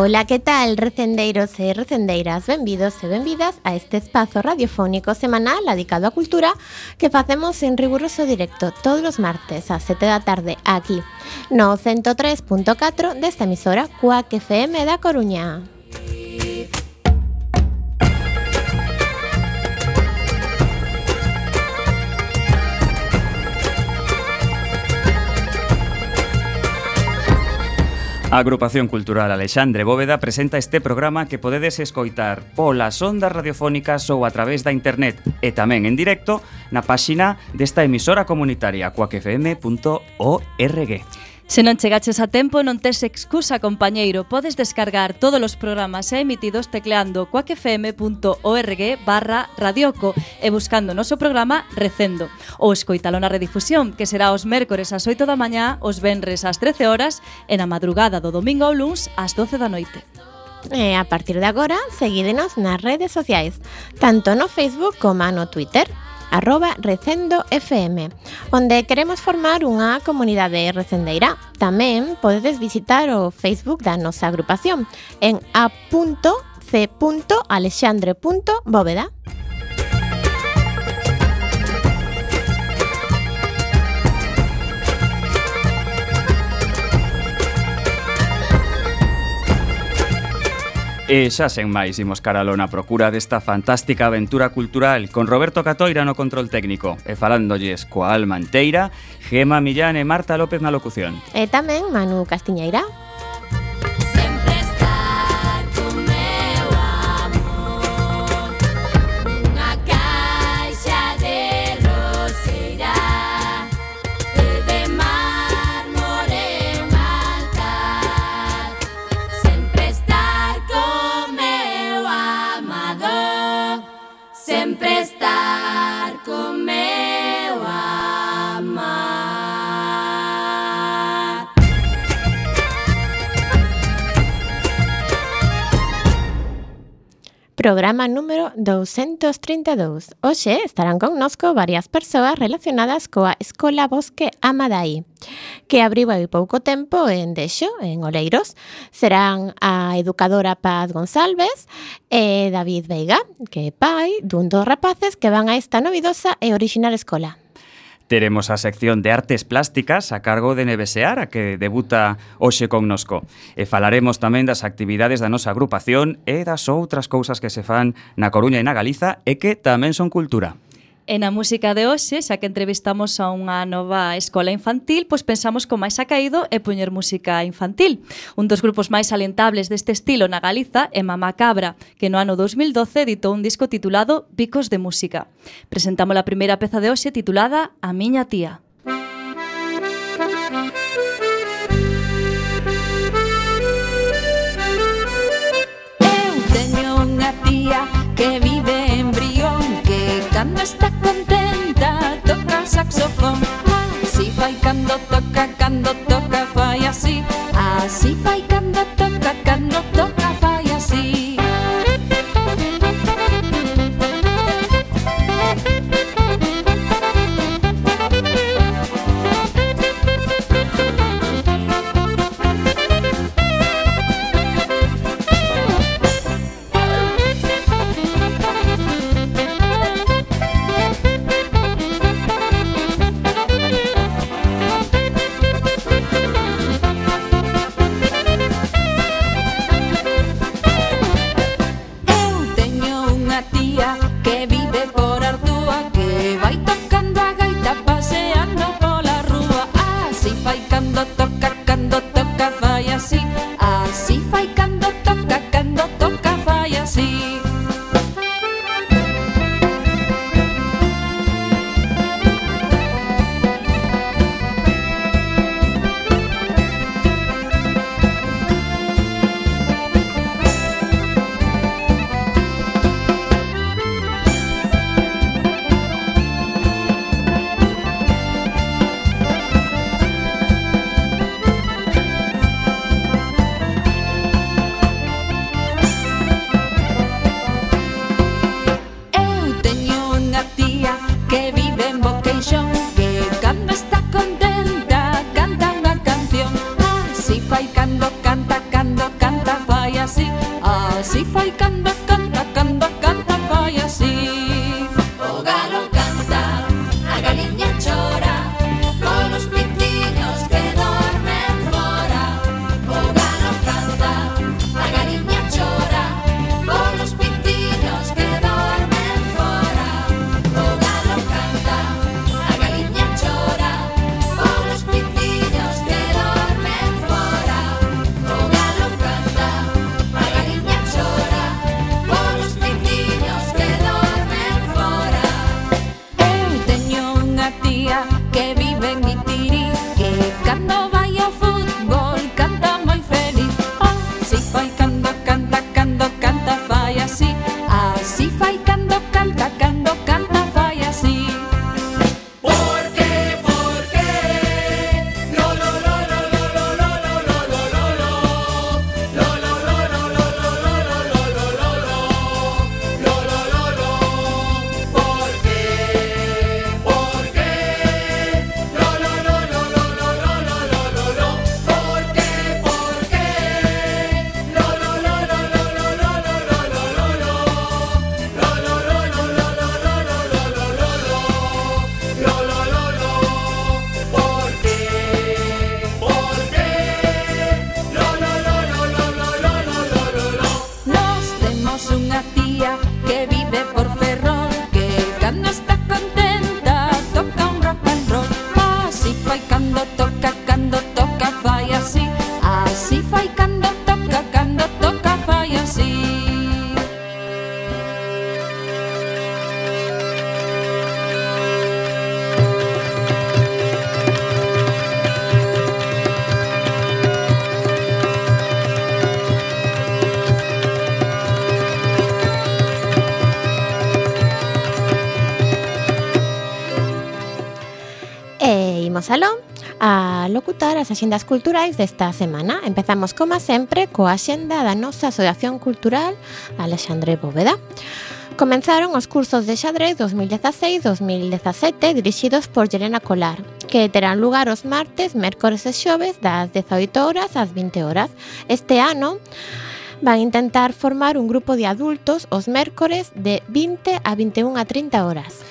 Ola, que tal, recendeiros e recendeiras? Benvidos e benvidas a este espazo radiofónico semanal dedicado á cultura que facemos en riguroso directo todos os martes a 7 da tarde aquí no 103.4 desta emisora Cuac FM da Coruña. A Agrupación Cultural Alexandre Bóveda presenta este programa que podedes escoitar polas ondas radiofónicas ou a través da internet e tamén en directo na páxina desta emisora comunitaria coacfm.org. Se non chegaches a tempo, non tes excusa, compañeiro. Podes descargar todos os programas xa emitidos tecleando coacfm.org barra radioco e buscando o noso programa Recendo. Ou escoitalo na redifusión, que será os mércores ás 8 da mañá, os venres ás 13 horas e na madrugada do domingo ao luns ás 12 da noite. E a partir de agora, seguídenos nas redes sociais, tanto no Facebook como no Twitter. Arroba Recendo FM, onde queremos formar unha comunidade recendeira. Tamén podedes visitar o Facebook da agrupación en a.c.alexandre.bóveda. E xa sen máis imos caralo na procura desta fantástica aventura cultural con Roberto Catoira no control técnico e falándolles coa alma enteira Gema Millán e Marta López na locución. E tamén Manu Castiñeira. programa número 232. Hoxe estarán connosco varias persoas relacionadas coa Escola Bosque Amadai, que abriu hai pouco tempo en Deixo, en Oleiros. Serán a educadora Paz González e David Veiga, que é pai dun dos rapaces que van a esta novidosa e original escola. Teremos a sección de artes plásticas a cargo de Nevesear, a que debuta hoxe con nosco. E falaremos tamén das actividades da nosa agrupación e das outras cousas que se fan na Coruña e na Galiza e que tamén son cultura. E na música de hoxe, xa que entrevistamos a unha nova escola infantil, pois pensamos como máis caído e poñer música infantil. Un dos grupos máis alentables deste estilo na Galiza é Mamá Cabra, que no ano 2012 editou un disco titulado Bicos de Música. Presentamos a primeira peza de hoxe titulada A miña tía. so fa. Si fai cando toca, cando toca, fai así, así fai. escoitar as axendas culturais desta semana. Empezamos, como sempre, coa axenda da nosa Asociación Cultural Alexandre Bóveda. Comenzaron os cursos de xadrez 2016-2017 dirixidos por Yelena Colar, que terán lugar os martes, mércores e xoves das 18 horas ás 20 horas. Este ano van intentar formar un grupo de adultos os mércores de 20 a 21 a 30 horas.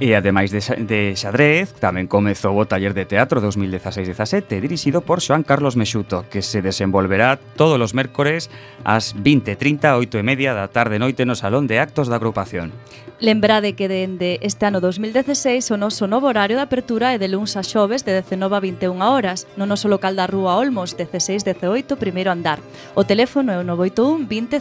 E ademais de, xa, de xadrez, tamén comezou o taller de teatro 2016-17 dirixido por Xoán Carlos Mexuto, que se desenvolverá todos os mércores ás 20:30 8:30 da tarde noite no Salón de Actos da Agrupación. Lembrade que dende este ano 2016 o noso novo horario de apertura é de luns a xoves de 19 a 21 horas no noso local da Rúa Olmos, 1618, primeiro andar. O teléfono é o 981 20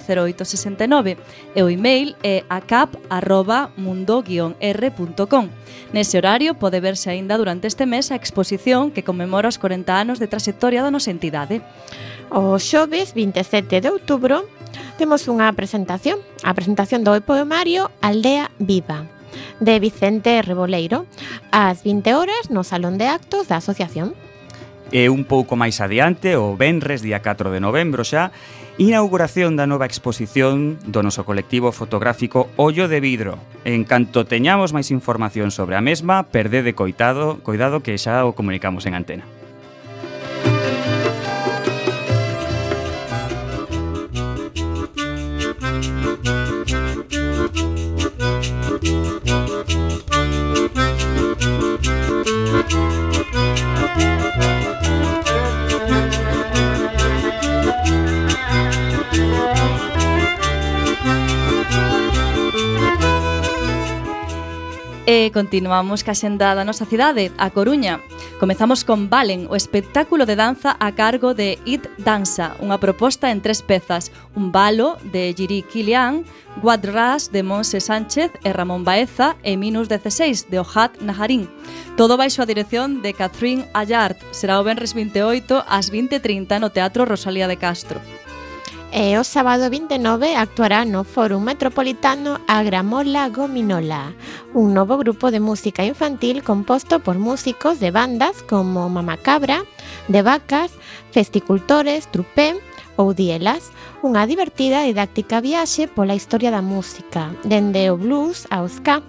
e o email é acap.mundo-r.com. Nese horario pode verse aínda durante este mes a exposición que conmemora os 40 anos de trayectoria da nosa entidade. O xoves 27 de outubro temos unha presentación, a presentación do poemario Aldea Viva, de Vicente Reboleiro, ás 20 horas no Salón de Actos da Asociación. E un pouco máis adiante, o Benres, día 4 de novembro xa, inauguración da nova exposición do noso colectivo fotográfico Ollo de Vidro. En canto teñamos máis información sobre a mesma, perdede coitado, coidado que xa o comunicamos en antena. E continuamos ca xenda da nosa cidade, a Coruña. Comezamos con Valen, o espectáculo de danza a cargo de It Danza, unha proposta en tres pezas, un balo de Giri Kilian, Guadras de Monse Sánchez e Ramón Baeza e Minus 16 de Ojat Najarín. Todo baixo a dirección de Catherine Allard. Será o Benres 28 ás 20.30 no Teatro Rosalía de Castro. E o sábado 29 actuará no Fórum Metropolitano a Gramola Gominola, un novo grupo de música infantil composto por músicos de bandas como Mamacabra, De Vacas, Festicultores, Trupé ou Dielas, unha divertida e didáctica viaxe pola historia da música, dende o blues ao ska.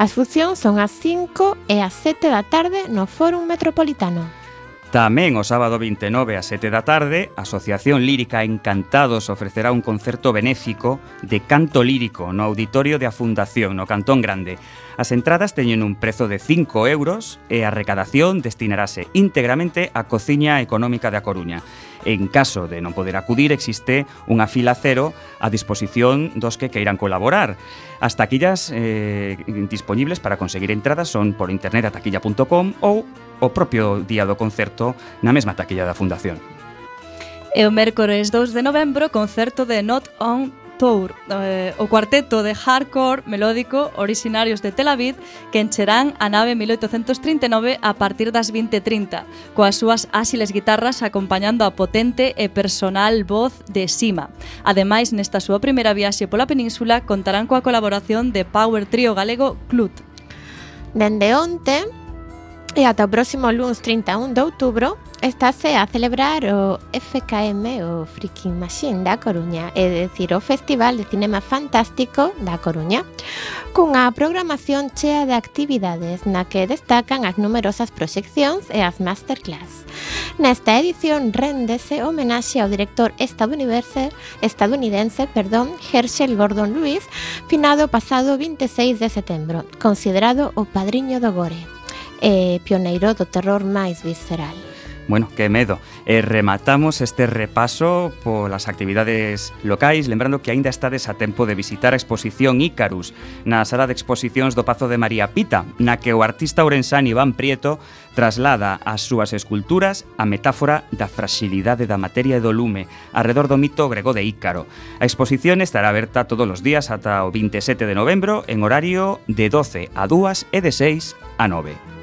As funcións son as 5 e as 7 da tarde no Fórum Metropolitano. Tamén o sábado 29 a 7 da tarde, a Asociación Lírica Encantados ofrecerá un concerto benéfico de canto lírico no auditorio da Fundación, no Cantón Grande. As entradas teñen un prezo de 5 euros e a recadación destinarase íntegramente á Cociña Económica da Coruña. En caso de non poder acudir, existe unha fila cero a disposición dos que queiran colaborar. As taquillas eh, disponibles para conseguir entradas son por internet a taquilla.com ou o propio día do concerto na mesma taquilla da Fundación. E o mércores 2 de novembro, concerto de Not On Tour, eh, o cuarteto de hardcore melódico orixinarios de Tel Aviv que encherán a nave 1839 a partir das 20.30, coas súas áxiles guitarras acompañando a potente e personal voz de Sima. Ademais, nesta súa primeira viaxe pola península contarán coa colaboración de Power Trio Galego Clut. Dende onte, E ata o próximo lunes 31 de outubro estáse a celebrar o FKM, o Freaking Machine da Coruña, é dicir, o Festival de Cinema Fantástico da Coruña, cunha programación chea de actividades na que destacan as numerosas proxeccións e as masterclass. Nesta edición rendese homenaxe ao director estadounidense, estadounidense perdón, Herschel Gordon Lewis, finado pasado 26 de setembro, considerado o padriño do gore e pioneiro do terror máis visceral. Bueno, que medo. E rematamos este repaso polas actividades locais, lembrando que aínda estades a tempo de visitar a exposición Ícarus na sala de exposicións do Pazo de María Pita, na que o artista ourensán Iván Prieto traslada as súas esculturas a metáfora da fragilidade da materia e do lume alrededor do mito grego de Ícaro. A exposición estará aberta todos os días ata o 27 de novembro en horario de 12 a 2 e de 6 a 9.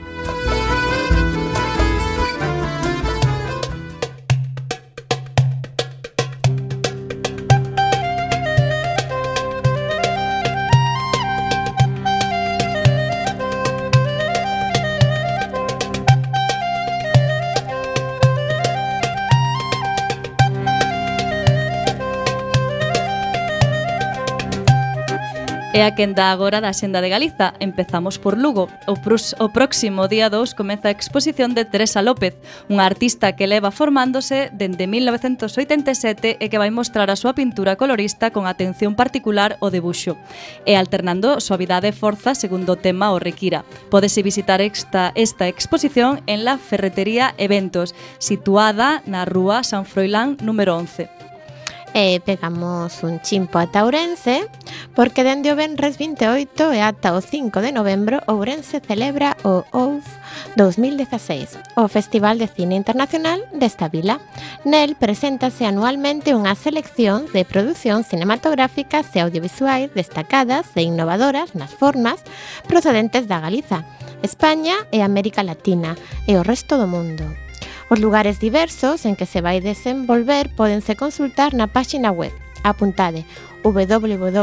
a quenda agora da Xenda de Galiza. Empezamos por Lugo. O, prus, o próximo día 2 comeza a exposición de Teresa López, unha artista que leva formándose dende 1987 e que vai mostrar a súa pintura colorista con atención particular ao debuxo e alternando suavidade e forza segundo o tema o requira. Podese visitar esta, esta exposición en la Ferretería Eventos, situada na rúa San Froilán número 11 e pegamos un chimpo ata Ourense porque dende o Benres 28 e ata o 5 de novembro Ourense celebra o OUF 2016, o Festival de Cine Internacional desta vila. Nel preséntase anualmente unha selección de producións cinematográficas e audiovisuais destacadas e innovadoras nas formas procedentes da Galiza, España e América Latina e o resto do mundo. Os lugares diversos en que se vai desenvolver podense consultar na páxina web. Apuntade www.ouff.org.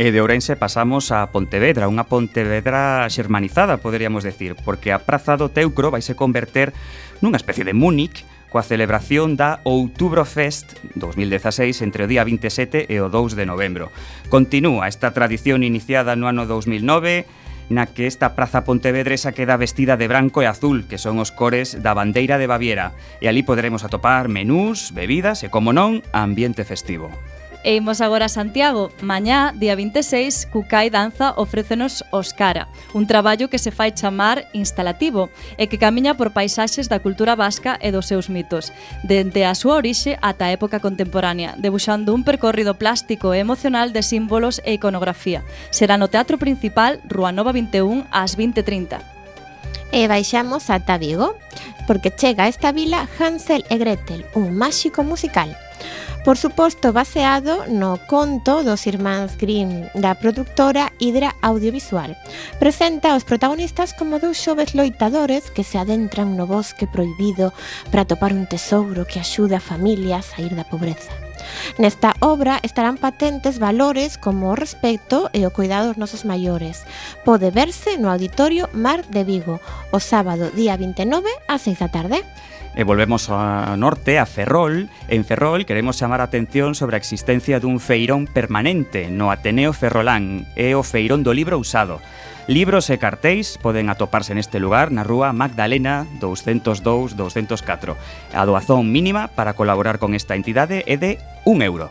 E de Ourense pasamos a Pontevedra, unha Pontevedra xermanizada, poderíamos decir, porque a Praza do Teucro vai se converter nunha especie de Múnich coa celebración da Outubrofest 2016 entre o día 27 e o 2 de novembro. Continúa esta tradición iniciada no ano 2009 na que esta praza pontevedresa queda vestida de branco e azul, que son os cores da bandeira de Baviera, e ali poderemos atopar menús, bebidas e, como non, ambiente festivo. E imos agora a Santiago. Mañá, día 26, Cucai Danza ofrécenos Oscara, un traballo que se fai chamar instalativo e que camiña por paisaxes da cultura vasca e dos seus mitos, dende a súa orixe ata a época contemporánea, debuxando un percorrido plástico e emocional de símbolos e iconografía. Será no Teatro Principal, Rua Nova 21, ás 20.30 e baixamos ata Vigo, porque chega a esta vila Hansel e Gretel, un máxico musical. Por suposto, baseado no conto dos irmáns Grimm da productora Hydra Audiovisual. Presenta os protagonistas como dous xoves loitadores que se adentran no bosque proibido para topar un tesouro que axuda a familia a sair da pobreza. Nesta obra estarán patentes valores como o respecto e o cuidado aos nosos maiores. Pode verse no Auditorio Mar de Vigo, o sábado día 29 a 6 da tarde. E volvemos ao norte, a Ferrol. En Ferrol queremos chamar a atención sobre a existencia dun feirón permanente no Ateneo Ferrolán. É o feirón do libro usado. Libros e cartéis poden atoparse neste lugar na rúa Magdalena 202-204. A doazón mínima para colaborar con esta entidade é de 1 euro.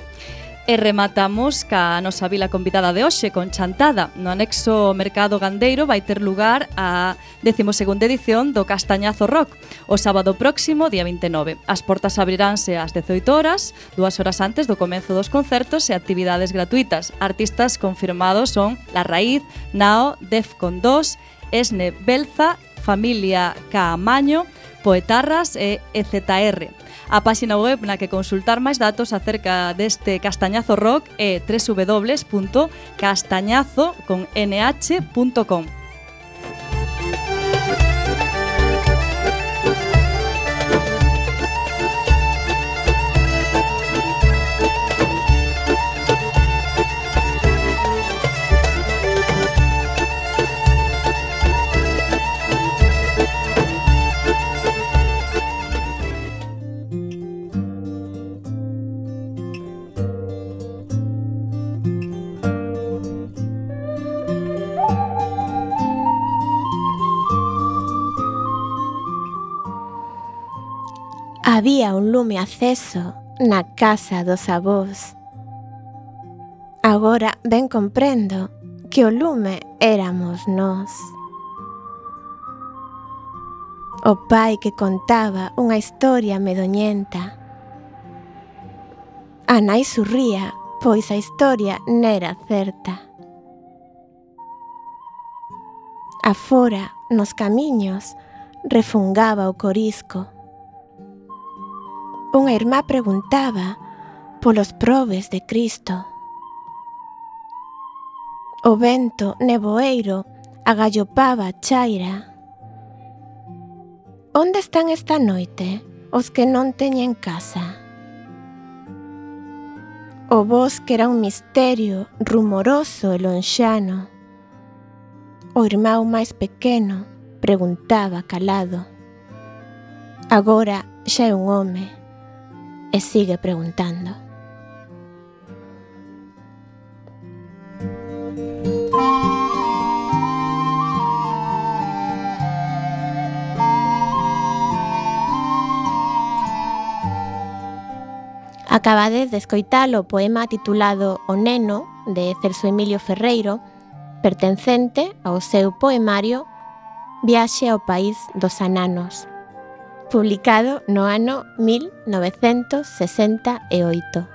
E rematamos ca nosa vila convidada de hoxe con Chantada. No anexo Mercado Gandeiro vai ter lugar a 12ª edición do Castañazo Rock o sábado próximo, día 29. As portas abriránse ás 18 horas, dúas horas antes do comenzo dos concertos e actividades gratuitas. Artistas confirmados son La Raíz, Nao, Defcon 2, Esne Belza, Familia Caamaño, Poetarras e EZR. A páxina web na que consultar máis datos acerca deste Castañazo Rock é www.castañazo.nh.com. lume aceso na casa dos avós. Agora ben comprendo que o lume éramos nós. O pai que contaba unha historia medoñenta. A nai surría, pois a historia nera certa. Afora, nos camiños, refungaba o corisco unha irmá preguntaba polos probes de Cristo. O vento neboeiro agallopaba a chaira. Onde están esta noite os que non teñen casa? O bosque era un misterio rumoroso e lonxano. O irmão máis pequeno preguntaba calado. Agora xa é un home e sigue preguntando. Acabades de escoitar o poema titulado O Neno, de Celso Emilio Ferreiro, pertencente ao seu poemario Viaxe ao País dos Ananos, publicado no ano 1968.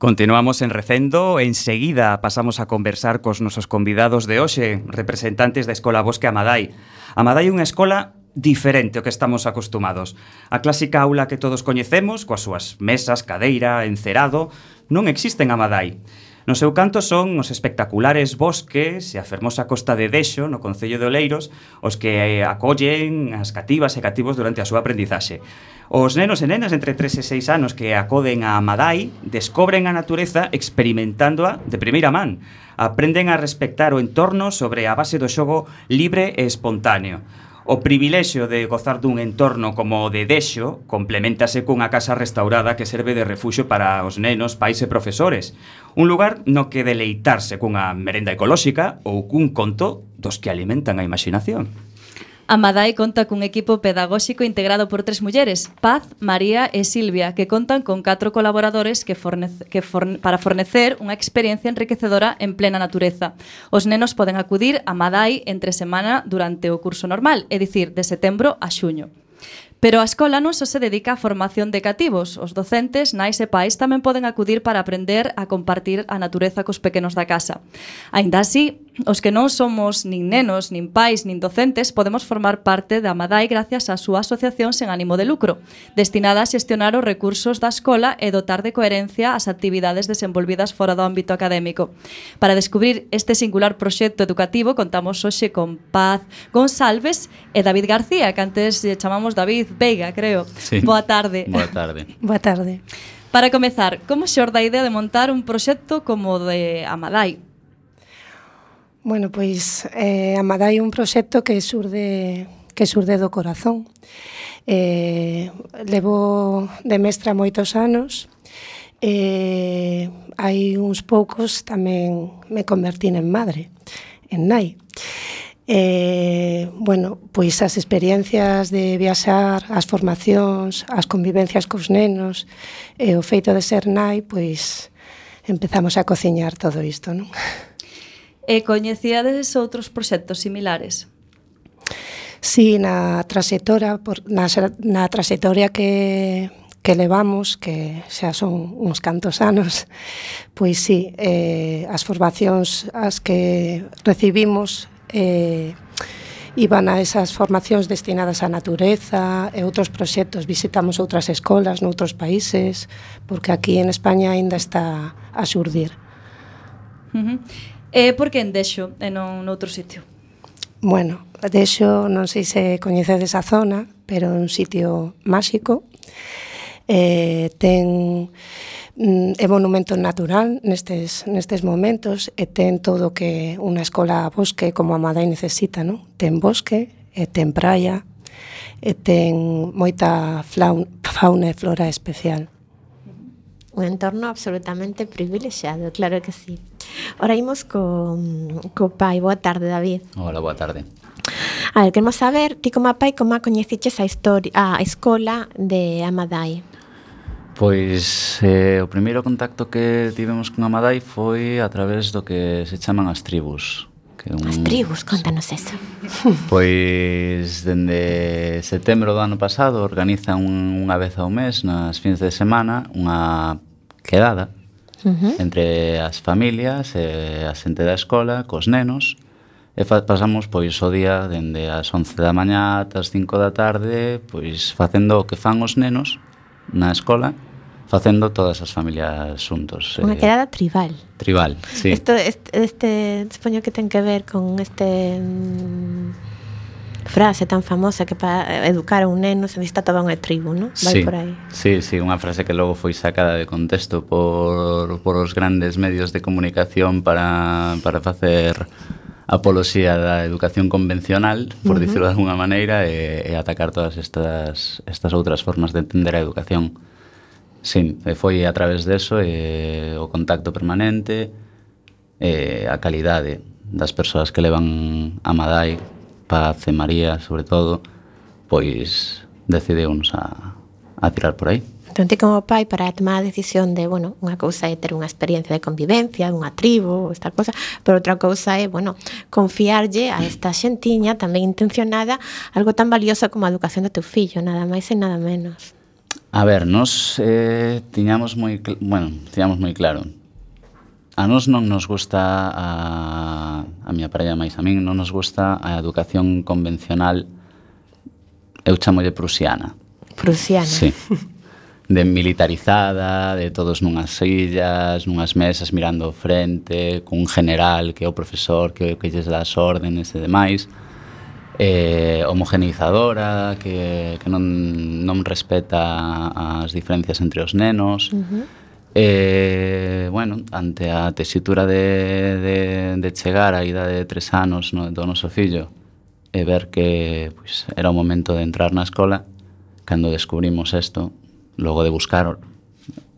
Continuamos en Recendo, enseguida pasamos a conversar cos nosos convidados de hoxe, representantes da Escola Bosque Amadai. Amadai é unha escola diferente ao que estamos acostumados. A clásica aula que todos coñecemos, coas súas mesas, cadeira, encerado, non existe en Amadai. No seu canto son os espectaculares bosques e a fermosa costa de Deixo, no Concello de Oleiros, os que eh, acollen as cativas e cativos durante a súa aprendizaxe. Os nenos e nenas entre 3 e 6 anos que acoden a Madai descobren a natureza experimentándoa de primeira man. Aprenden a respectar o entorno sobre a base do xogo libre e espontáneo. O privilexio de gozar dun entorno como o de Dexo complementase cunha casa restaurada que serve de refuxo para os nenos, pais e profesores. Un lugar no que deleitarse cunha merenda ecolóxica ou cun conto dos que alimentan a imaginación. A Madai conta cun equipo pedagóxico integrado por tres mulleres, Paz, María e Silvia, que contan con catro colaboradores que, fornece, que forne, para fornecer unha experiencia enriquecedora en plena natureza. Os nenos poden acudir a Madai entre semana durante o curso normal, é dicir, de setembro a xuño. Pero a escola non só se dedica á formación de cativos. Os docentes, nais e pais tamén poden acudir para aprender a compartir a natureza cos pequenos da casa. Ainda así, os que non somos nin nenos, nin pais, nin docentes, podemos formar parte da MADAI gracias á súa asociación sen ánimo de lucro, destinada a xestionar os recursos da escola e dotar de coherencia as actividades desenvolvidas fora do ámbito académico. Para descubrir este singular proxecto educativo, contamos hoxe con Paz Gonsalves e David García, que antes chamamos David Veiga, creo. Sí. Boa tarde. Boa tarde. Boa tarde. Para comezar, como xorda a idea de montar un proxecto como o de Amadai? Bueno, pois eh, Amadai é un proxecto que surde que surde do corazón. Eh, levo de mestra moitos anos e eh, hai uns poucos tamén me convertín en madre, en nai. Eh, bueno, pois as experiencias de viaxar, as formacións, as convivencias cos nenos e eh, o feito de ser nai, pois empezamos a cociñar todo isto, non? E coñecíades outros proxectos similares? Sí, na traxectoria, por, na, na traxectoria que, que levamos, que xa son uns cantos anos, pois sí, eh, as formacións as que recibimos eh, iban a esas formacións destinadas á natureza e outros proxectos. Visitamos outras escolas noutros países, porque aquí en España aínda está a xurdir. Uh eh, -huh. E por que en Deixo e non noutro sitio? Bueno, Deixo non sei se coñecedes a zona, pero é un sitio máxico. Eh, ten mm, é monumento natural nestes, nestes momentos e ten todo que unha escola bosque como a Madai necesita, non? Ten bosque, e ten praia, e ten moita fauna e flora especial. Un entorno absolutamente privilexiado, claro que sí. Ora imos co, co pai. Boa tarde, David. Hola, boa tarde. A ver, queremos saber, ti como pai, como a coñeciches a, historia, a escola de Amadai? Pois eh, o primeiro contacto que tivemos con Amadai foi a través do que se chaman as tribus. Que un... As tribus, contanos eso. Pois dende setembro do ano pasado organizan un, unha vez ao mes nas fins de semana unha quedada uh -huh. entre as familias e a xente da escola, cos nenos, e fa, pasamos pois o día dende as 11 da mañá ata as 5 da tarde, pois facendo o que fan os nenos na escola, facendo todas as familias xuntos. Eh. Unha eh, quedada tribal. Tribal, sí. Isto, este, este, supoño que ten que ver con este... Mm, frase tan famosa que para educar a un neno se necesita toda unha tribu, non? Vai sí, por aí. Sí, sí, unha frase que logo foi sacada de contexto por, por os grandes medios de comunicación para, para facer apoloxía da educación convencional, por uh -huh. dicirlo de alguna maneira, e, e atacar todas estas, estas outras formas de entender a educación. Sí, foi a través deso e, o contacto permanente, e, a calidade das persoas que levan a Madai Paz e María, sobre todo, pois decideunos a, a tirar por aí. Entón, ti como pai, para tomar a decisión de, bueno, unha cousa é ter unha experiencia de convivencia, unha tribo, esta cousa, pero outra cousa é, bueno, confiarlle a esta xentiña tamén intencionada algo tan valioso como a educación do teu fillo, nada máis e nada menos. A ver, nos eh, tiñamos moi, bueno, tiñamos moi claro A nos non nos gusta a, a miña parella máis a min non nos gusta a educación convencional eu chamolle prusiana. Prusiana. Sí. De militarizada, de todos nunhas sillas, nunhas mesas mirando o frente, cun general que é o profesor que, que lles dá as órdenes e demais. Eh, homogeneizadora, que, que non, non respeta as diferencias entre os nenos. Uh -huh E, bueno, ante a tesitura de, de, de chegar á idade de tres anos no, do noso fillo e ver que pues, era o momento de entrar na escola, cando descubrimos isto, logo de buscar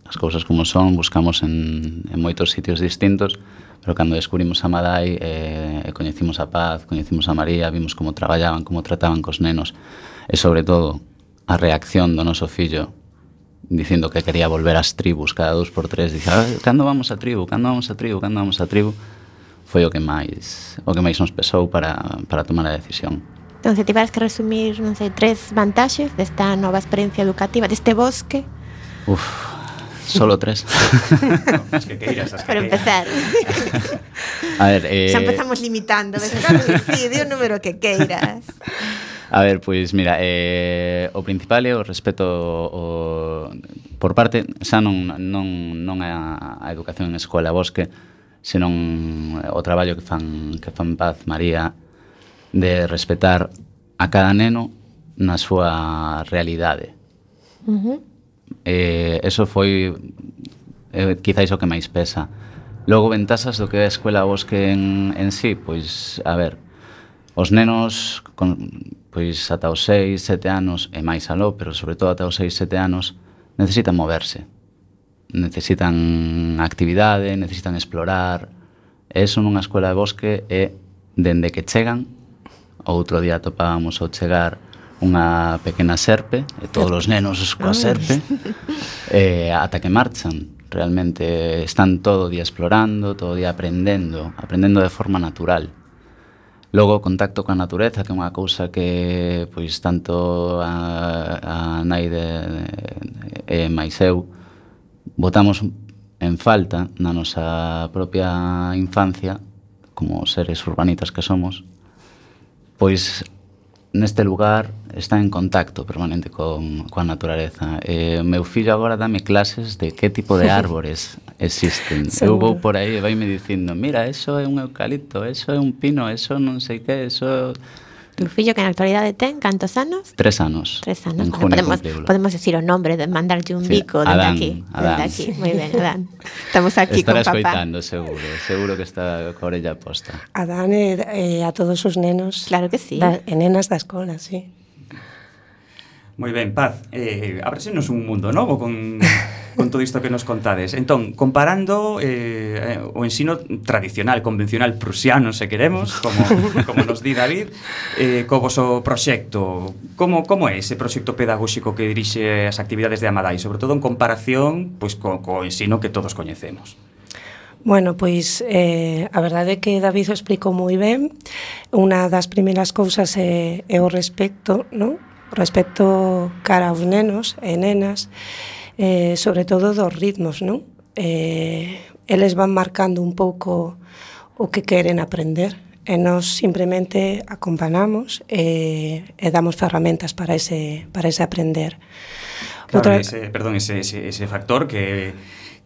as cousas como son, buscamos en, en moitos sitios distintos, pero cando descubrimos a Madai, eh, coñecimos a Paz, coñecimos a María, vimos como traballaban, como trataban cos nenos, e sobre todo a reacción do noso fillo dicindo que quería volver ás tribus cada dos por tres, dixo, ah, cando vamos a tribu, cando vamos a tribu, cando vamos a tribu, foi o que máis o que máis nos pesou para, para tomar a decisión. Entón, se tiveras que resumir, non sei, tres vantaxes desta nova experiencia educativa, deste bosque? Uf, solo tres. no, que queiras, as que Para empezar. a ver, eh... Xa empezamos limitando, ves? Claro que sí, di o número que queiras. A ver, pois mira, eh, o principal é o respeto o, por parte xa non non non a, a educación en escola bosque, senón eh, o traballo que fan que fan Paz María de respetar a cada neno na súa realidade. Uh -huh. Eh, eso foi eh, quizáis o que máis pesa. Logo, ventasas do que é a escola bosque en, en sí, pois, a ver, os nenos con, pois ata os 6, 7 anos e máis aló, pero sobre todo ata os 6, 7 anos necesitan moverse. Necesitan actividade, necesitan explorar. E eso nunha escola de bosque é dende que chegan, outro día topábamos ao chegar unha pequena serpe, e todos os nenos coa serpe, eh, ata que marchan. Realmente están todo o día explorando, todo o día aprendendo, aprendendo de forma natural. Logo, o contacto coa natureza, que é unha cousa que, pois, tanto a, a nai de, e máis eu, botamos en falta na nosa propia infancia, como seres urbanitas que somos, pois neste lugar está en contacto permanente con, coa naturaleza. E eh, meu fillo agora dame clases de que tipo de árbores existen. Seguro. Eu vou por aí e vai me dicindo, mira, eso é un eucalipto, eso é un pino, eso non sei que, eso Tu fillo que na actualidade ten cantos anos? Tres anos. Tres anos. Bueno, podemos, podemos decir o nombre, de mandarlle un sí, bico desde Adán, aquí. Adán. Desde aquí. Muy ben, Adán. Estamos aquí Estará con papá. Estará escoitando, seguro. Seguro que está co orella posta. Adán e eh, a todos os nenos. Claro que sí. Da, e nenas da escola, sí. Moi ben, Paz. Eh, Abresenos un mundo novo con con todo isto que nos contades. Entón, comparando eh, eh o ensino tradicional, convencional, prusiano, se queremos, como, como nos di David, eh, co vosso proxecto, como, como é ese proxecto pedagóxico que dirixe as actividades de Amadai, sobre todo en comparación pois, co, co ensino que todos coñecemos? Bueno, pois eh, a verdade é que David o explicou moi ben Unha das primeiras cousas é, é o respecto, non? Respecto cara aos nenos e nenas eh, sobre todo dos ritmos, non? Eh, eles van marcando un pouco o que queren aprender e nós simplemente acompañamos e, e damos ferramentas para ese, para ese aprender. Claro, Outra... ese, perdón, ese, ese, ese factor que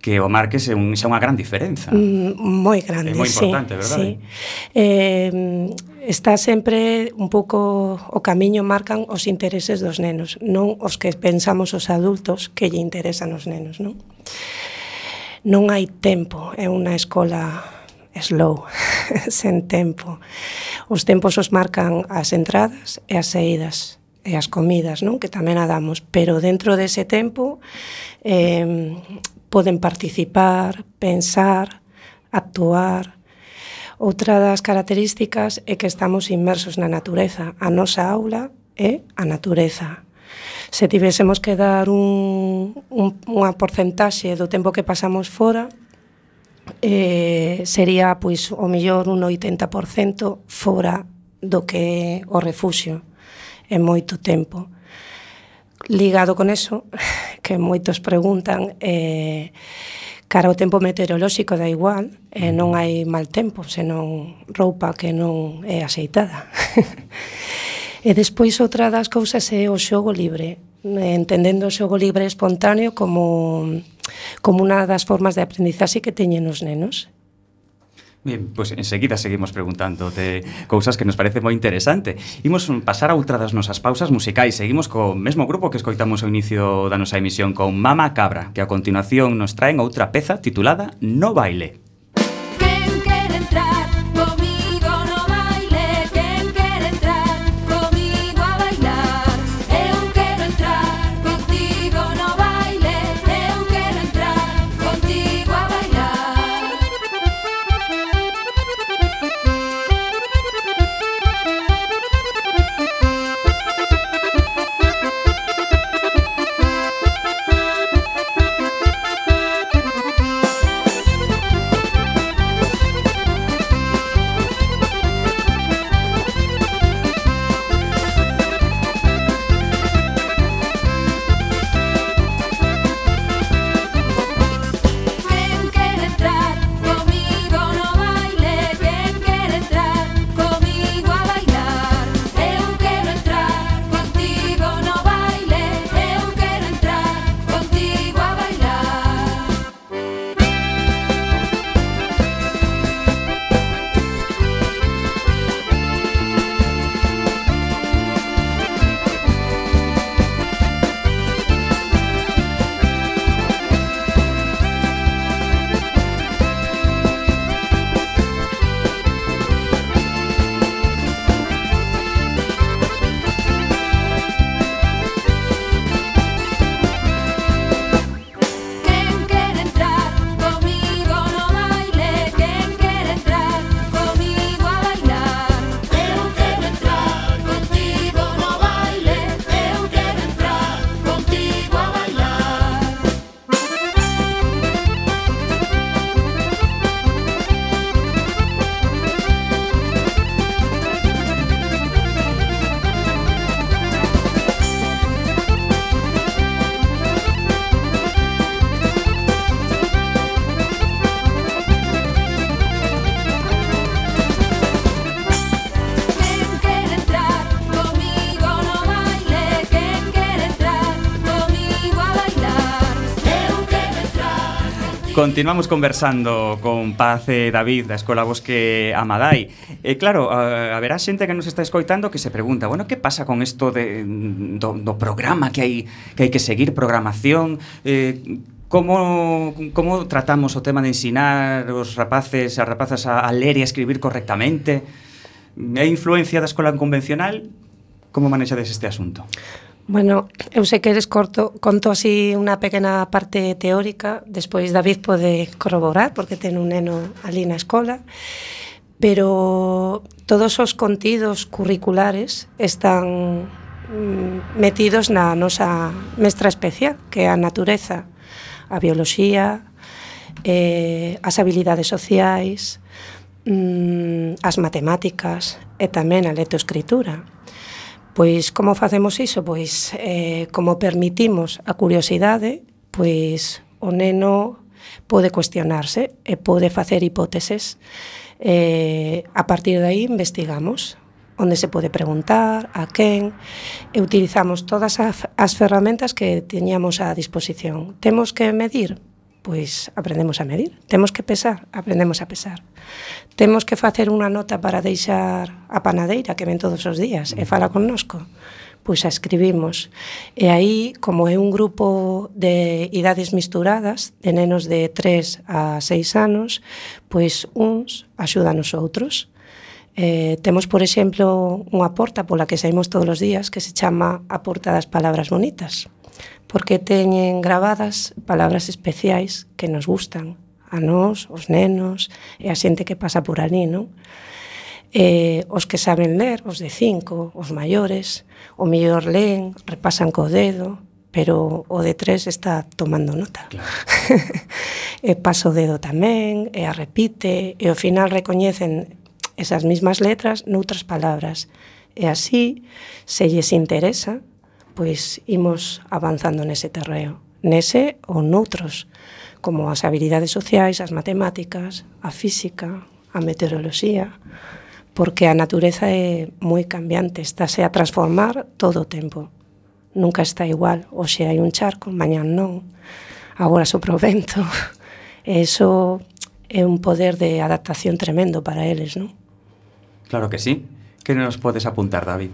que o marques é, un, xa unha gran diferenza. Mm, moi grande, É moi importante, sí, verdade? Sí. Eh, está sempre un pouco o camiño marcan os intereses dos nenos, non os que pensamos os adultos que lle interesan os nenos, non? Non hai tempo, é unha escola slow, sen tempo. Os tempos os marcan as entradas e as saídas e as comidas, non? Que tamén a damos, pero dentro dese tempo eh, poden participar, pensar, actuar. Outra das características é que estamos inmersos na natureza. A nosa aula é a natureza. Se tivésemos que dar un, un, unha porcentaxe do tempo que pasamos fora, eh, sería pois o mellor un 80% fora do que é o refuxio en moito tempo. Ligado con eso, que moitos preguntan, eh, cara ao tempo meteorolóxico da igual, eh, non hai mal tempo, senón roupa que non é aceitada. e despois outra das cousas é o xogo libre, entendendo o xogo libre espontáneo como como unha das formas de aprendizaxe que teñen os nenos. Bien, pois pues enseguida seguimos preguntándote cousas que nos parece moi interesante. Imos pasar a outra das nosas pausas musicais. Seguimos co mesmo grupo que escoitamos ao inicio da nosa emisión con Mama Cabra, que a continuación nos traen outra peza titulada No Baile. Quen quer entrar Continuamos conversando con Paz e David da Escola Bosque Amadai. E claro, a, haberá xente que nos está escoitando que se pregunta, bueno, que pasa con isto de, do, do programa que hai que hai que seguir programación, eh, Como, como tratamos o tema de ensinar os rapaces e rapazas a, a ler e a escribir correctamente? Eh, é influencia da escola convencional? Como manexades este asunto? Bueno, eu sei que eres corto, conto así unha pequena parte teórica, despois David pode corroborar, porque ten un neno ali na escola, pero todos os contidos curriculares están mm, metidos na nosa mestra especial, que é a natureza, a bioloxía, eh, as habilidades sociais, mm, as matemáticas e tamén a lectoescritura. Pois como facemos iso? Pois eh, como permitimos a curiosidade, pois o neno pode cuestionarse e pode facer hipóteses. Eh, a partir de aí investigamos onde se pode preguntar, a quen, e utilizamos todas as ferramentas que teñamos á disposición. Temos que medir? pois aprendemos a medir. Temos que pesar, aprendemos a pesar. Temos que facer unha nota para deixar a panadeira que ven todos os días e fala connosco. Pois a escribimos. E aí, como é un grupo de idades misturadas, de nenos de 3 a 6 anos, pois uns axudan os outros. Eh, temos, por exemplo, unha porta pola que saímos todos os días que se chama a Porta das Palabras Bonitas porque teñen gravadas palabras especiais que nos gustan a nós, os nenos e a xente que pasa por ali, non? Eh, os que saben ler, os de cinco, os maiores, o mellor leen, repasan co dedo, pero o de tres está tomando nota. Claro. e pasa o dedo tamén, e a repite, e ao final recoñecen esas mismas letras noutras palabras. E así, se lles interesa, pois imos avanzando nese terreo, nese ou noutros, como as habilidades sociais, as matemáticas, a física, a meteoroloxía, porque a natureza é moi cambiante, estáse a transformar todo o tempo. Nunca está igual, hoxe hai un charco, mañá non, agora sopra o vento. E iso é un poder de adaptación tremendo para eles, non? Claro que sí. Que nos podes apuntar, David?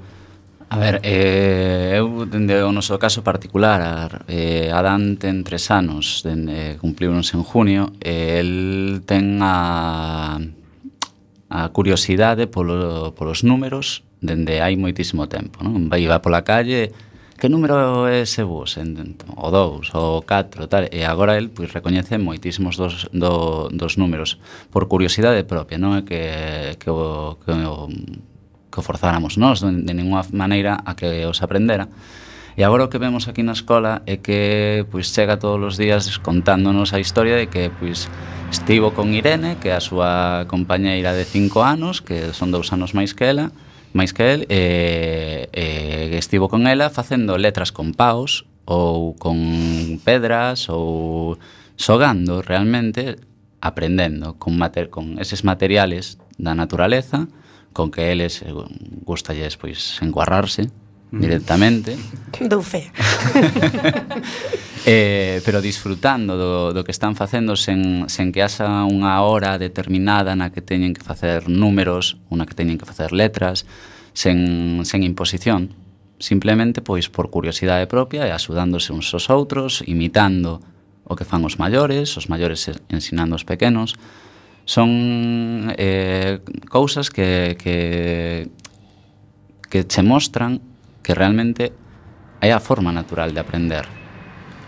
A ver, eh, eu dende o noso caso particular, eh, Adán ten tres anos, dende, eh, cumpliunos en junio, e eh, el ten a, a curiosidade polo, polos números dende hai moitísimo tempo, non? Vai va pola calle, que número é ese bus? O 2, o 4, tal. E agora el pois, recoñece moitísimos dos, do, dos números por curiosidade propia, non é que, que, o, que o que o forzáramos nós de, de ninguna maneira a que os aprendera. E agora o que vemos aquí na escola é que pois chega todos os días contándonos a historia de que pois estivo con Irene, que é a súa compañeira de cinco anos, que son dous anos máis que ela, máis que el, e, e estivo con ela facendo letras con paus ou con pedras ou xogando realmente aprendendo con, mater, con eses materiales da naturaleza con que eles eh, gustalles pois enguarrarse mm. directamente. Dou fe. eh, pero disfrutando do, do que están facendo sen, sen que haxa unha hora determinada na que teñen que facer números, unha que teñen que facer letras, sen, sen imposición. Simplemente pois por curiosidade propia e axudándose uns aos outros, imitando o que fan os maiores, os maiores ensinando os pequenos, son eh, cousas que, que, que che mostran que realmente é a forma natural de aprender,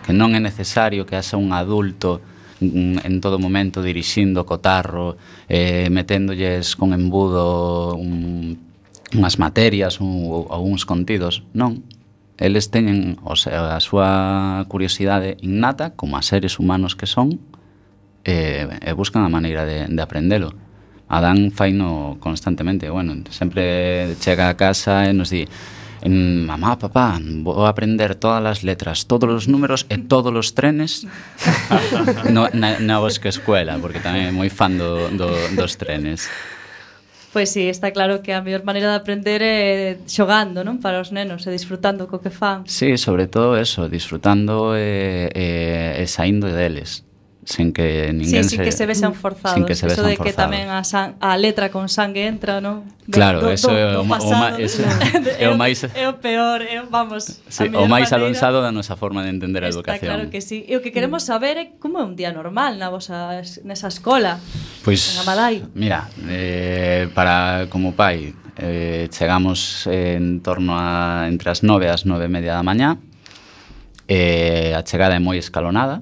que non é necesario que haxa un adulto mm, en todo momento dirixindo cotarro, eh, meténdolles con embudo un, unhas materias un, ou, ou uns contidos. Non, eles teñen o sea, a súa curiosidade innata, como a seres humanos que son, e, e buscan a maneira de, de aprendelo. Adán faino constantemente, bueno, sempre chega a casa e nos di mm, mamá, papá, vou aprender todas as letras, todos os números e todos os trenes no, na, na bosque escuela, porque tamén é moi fan do, do, dos trenes. Pois sí, está claro que a mellor maneira de aprender é xogando, non? Para os nenos, e disfrutando co que fan. Sí, sobre todo eso, disfrutando e, e, e saindo deles sen que ninguén sí, sí, se... que se vexan forzados. Sin que se vexan eso de que tamén a, san, a letra con sangue entra, non? Claro, do, eso do, é o, o, ma, eso, é o máis... É o peor, é, vamos... Sí, o máis alonsado da nosa forma de entender a educación. Está claro que sí. E o que queremos mm. saber é como é un día normal na vosa, nesa escola, pois, pues, na Malai. Mira, eh, para como pai, eh, chegamos eh, en torno a entre as nove e as nove e media da mañá, eh, a chegada é moi escalonada,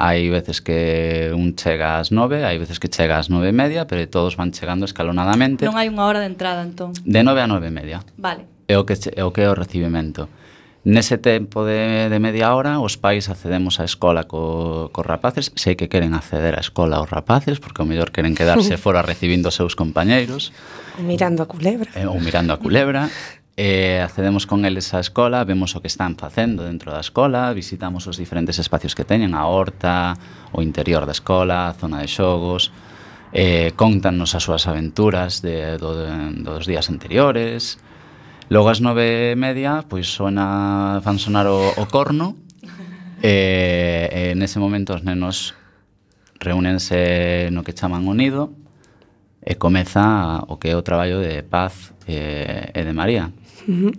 Hai veces que un chega ás nove, hai veces que chega ás nove e media, pero todos van chegando escalonadamente. Non hai unha hora de entrada, entón? De nove a nove e media. Vale. É o que é o, que é o recibimento. Nese tempo de, de media hora, os pais accedemos á escola co, co rapaces. Sei que queren acceder á escola os rapaces, porque o mellor queren quedarse fora recibindo os seus compañeiros. Ou mirando a culebra. Eh, ou mirando a culebra. eh, accedemos con eles á escola, vemos o que están facendo dentro da escola, visitamos os diferentes espacios que teñen, a horta, o interior da escola, a zona de xogos, eh, contannos as súas aventuras de, do, de, dos días anteriores. Logo ás nove e media, pois sona, fan sonar o, o corno, eh, e eh, eh, nese momento os nenos reúnense no que chaman o nido, e comeza o que é o traballo de Paz e, e de María. Uh -huh.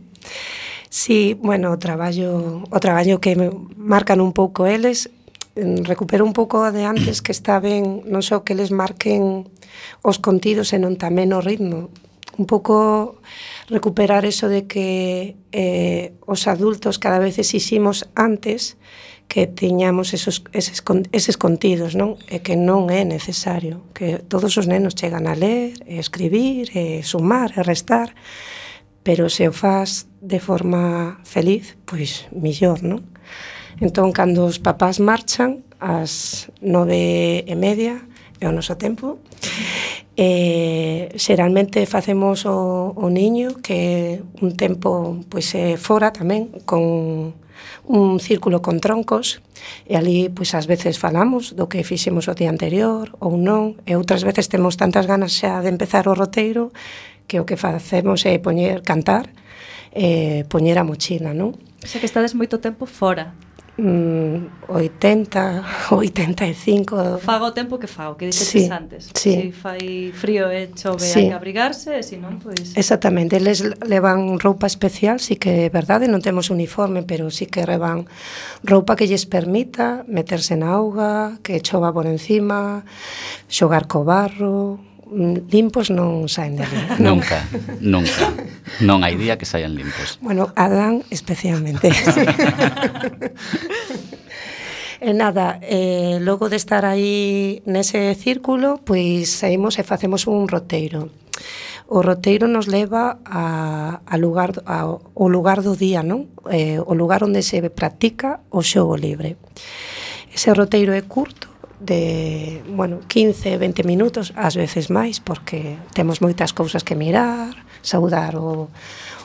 Sí, bueno, o traballo, o traballo que marcan un pouco eles mm, recupero un pouco de antes que está ben non só que eles marquen os contidos senón tamén o ritmo un pouco recuperar eso de que eh, os adultos cada vez exiximos antes que tiñamos esos, eses, eses contidos, non? E que non é necesario, que todos os nenos chegan a ler, e escribir, e sumar, e restar, pero se o faz de forma feliz, pois millor, non? Entón, cando os papás marchan, ás nove e media, é o noso tempo, eh, xeralmente facemos o, o niño, que un tempo pois, é fora tamén, con un círculo con troncos e ali pois ás veces falamos do que fixemos o día anterior ou non e outras veces temos tantas ganas xa de empezar o roteiro que o que facemos é poñer cantar, eh, poñer a mochila, non? O sea que estades moito tempo fora. Mm, 80, 85... Fago o tempo que fago, que dixetes sí, antes. Sí. Si fai frío e chove sí. hai que abrigarse, e se non, pois... Exactamente, eles levan roupa especial, sí que é verdade, non temos uniforme, pero sí que levan roupa que lles permita meterse na auga, que chova por encima, xogar co barro, limpos non saen de ali. Nunca, nunca. Non hai día que saian limpos. Bueno, Adán especialmente. E nada, eh, logo de estar aí nese círculo, pois saímos e facemos un roteiro. O roteiro nos leva a, a lugar, a, ao lugar do día, non? Eh, o lugar onde se practica o xogo libre. Ese roteiro é curto, de, bueno, 15, 20 minutos, ás veces máis, porque temos moitas cousas que mirar, saudar o,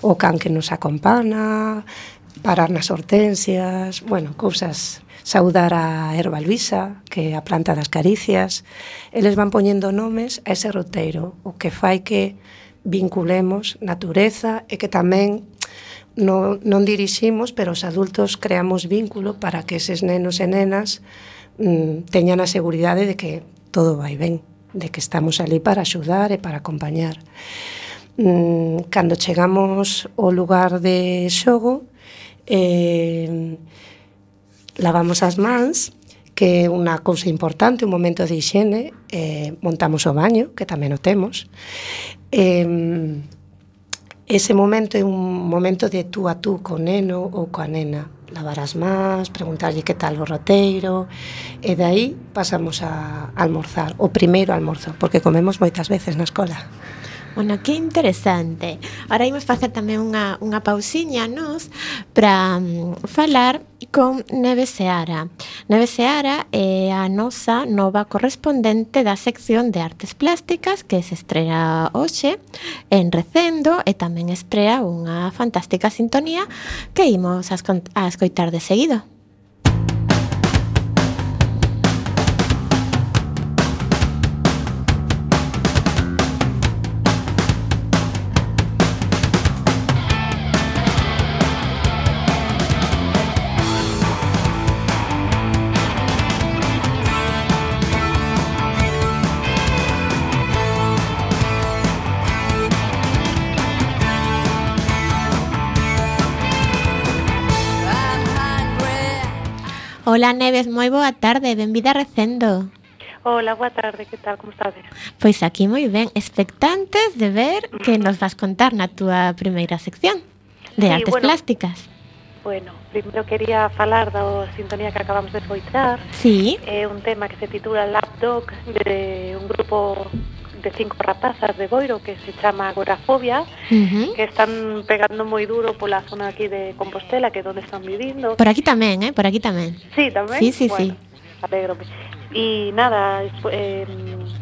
o can que nos acompana, parar nas hortensias, bueno, cousas saudar a erva luisa, que é a planta das caricias. Eles van poñendo nomes a ese roteiro, o que fai que vinculemos natureza e que tamén non, non diriximos, pero os adultos creamos vínculo para que eses nenos e nenas mm, teñan a seguridade de que todo vai ben, de que estamos ali para axudar e para acompañar. Mm, cando chegamos ao lugar de xogo, eh, lavamos as mans, que é unha cousa importante, un momento de higiene, eh, montamos o baño, que tamén o temos, eh, ese momento é un momento de tú a tú co neno ou coa nena lavar as más, preguntarlle que tal o roteiro e de aí pasamos a almorzar, o primeiro almorzo porque comemos moitas veces na escola Bueno, que interesante. Ahora imos facer tamén unha, unha pausiña nos para um, mm, falar con Neve Seara. Neve Seara eh, é a nosa nova correspondente da sección de artes plásticas que se estrela hoxe en Recendo e tamén estrela unha fantástica sintonía que imos a escoitar de seguido. Ola Neves, moi boa tarde, benvida recendo. Ola, boa tarde, que tal, como estades? Pois aquí moi ben, expectantes de ver que nos vas contar na túa primeira sección de sí, artes bueno, plásticas. Bueno, primeiro quería falar da sintonía que acabamos de escoitar. Sí. É eh, un tema que se titula Lapdog de un grupo de cinco rapazas de Boiro que se chama Agorafobia, uh que están pegando moi duro pola zona aquí de Compostela, que é onde están vivindo. por aquí tamén, eh, por aquí tamén. Sí, tamén? Sí, sí, bueno, Alégrome. E nada, eh,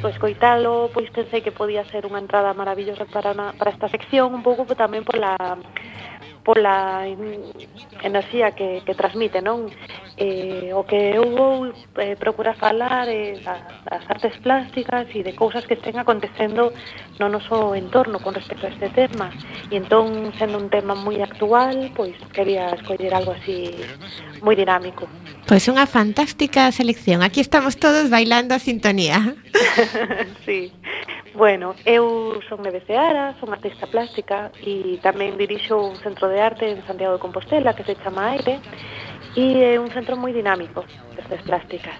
pois coitalo, pois pensei que podía ser unha entrada maravillosa para, para esta sección, un pouco tamén pola pola enerxía que, que transmite, non? Eh, o que eu vou eh, procurar falar é eh, das artes plásticas e de cousas que estén acontecendo no noso entorno con respecto a este tema. E entón, sendo un tema moi actual, pois quería escoller algo así moi dinámico. Pois unha fantástica selección. Aquí estamos todos bailando a sintonía. sí. Bueno, eu son de Seara, son artista plástica e tamén dirixo un centro de de arte en Santiago de Compostela, que se chama Aire, e é un centro moi dinámico de artes plásticas.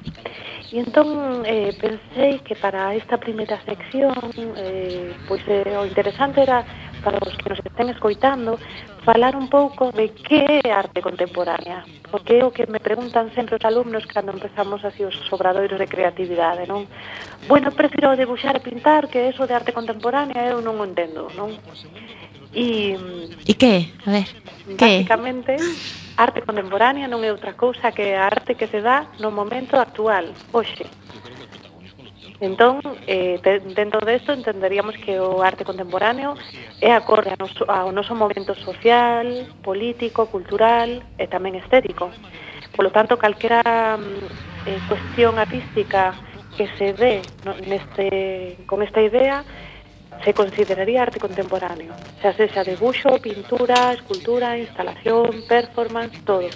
E entón eh, pensei que para esta primeira sección eh, pois eh, o interesante era para os que nos estén escoitando falar un pouco de que é arte contemporánea, porque é o que me preguntan sempre os alumnos cando empezamos así os obradoiros de creatividade, non? Bueno, prefiro debuxar e pintar que eso de arte contemporánea eu non o entendo, non? E, e que? A ver, que? Básicamente, arte contemporánea non é outra cousa que a arte que se dá no momento actual, hoxe. Entón, eh, dentro desto entenderíamos que o arte contemporáneo é acorde ao noso, ao noso momento social, político, cultural e tamén estético. Por lo tanto, calquera mm, eh, cuestión artística que se dé no, neste, con esta idea se consideraría arte contemporáneo, xa sexa debuxo, pintura, escultura, instalación, performance, todo.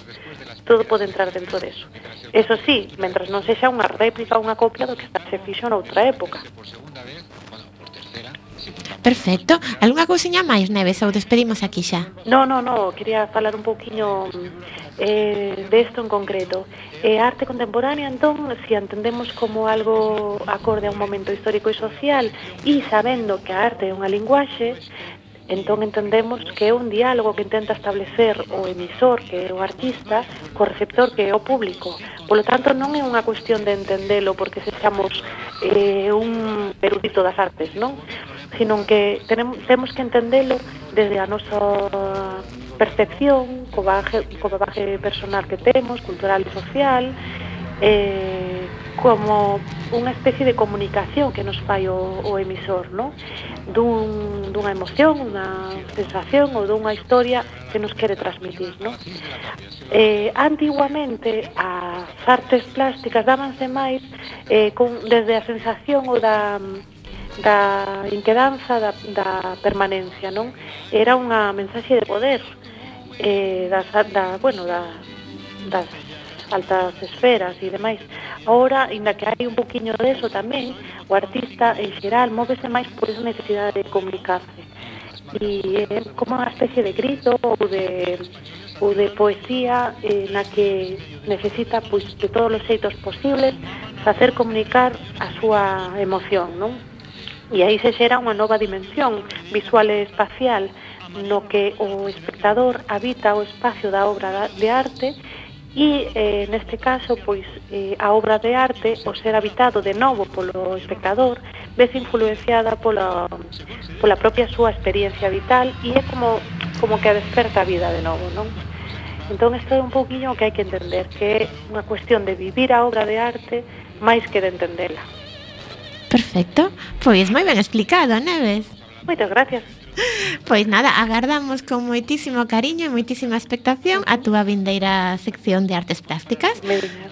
Todo pode entrar dentro deso. Eso sí, mentras non sexa unha réplica ou unha copia do que se fixo noutra época. Perfecto. Algunha cousiña máis, Neves, ou despedimos aquí xa? No, no, no, quería falar un pouquiño eh, de isto en concreto. Eh, arte contemporánea, entón, se si entendemos como algo acorde a un momento histórico e social e sabendo que a arte é unha linguaxe, Entón entendemos que é un diálogo que intenta establecer o emisor, que é o artista, co receptor, que é o público. Polo tanto, non é unha cuestión de entendelo porque sexamos eh, un erudito das artes, non? sino que tenemos, temos que entendelo desde a nosa percepción, co bagaje, co bagaje personal que temos, cultural e social, eh, como unha especie de comunicación que nos fai o, o emisor, no? Dun, dunha emoción, unha sensación ou dunha historia que nos quere transmitir, no? Eh, antiguamente as artes plásticas dábanse máis eh, con, desde a sensación ou da da inquedanza, da, da permanencia, non? Era unha mensaxe de poder eh, das, da, bueno, da, das altas esferas e demais. Ahora, inda que hai un poquinho deso tamén, o artista en xeral móvese máis por esa necesidade de comunicarse. E é como unha especie de grito ou de, ou de poesía eh, na que necesita pois, de todos os xeitos posibles facer comunicar a súa emoción, non? E aí se xera unha nova dimensión visual e espacial no que o espectador habita o espacio da obra de arte e eh, neste caso pois eh, a obra de arte o ser habitado de novo polo espectador ves influenciada pola, pola propia súa experiencia vital e é como, como que a desperta a vida de novo non? entón isto é un pouquiño o que hai que entender que é unha cuestión de vivir a obra de arte máis que de entendela Perfecto. Pois moi ben explicado, Neves. Moitas gracias. Pois nada, agardamos con moitísimo cariño e moitísima expectación a túa vindeira sección de artes plásticas.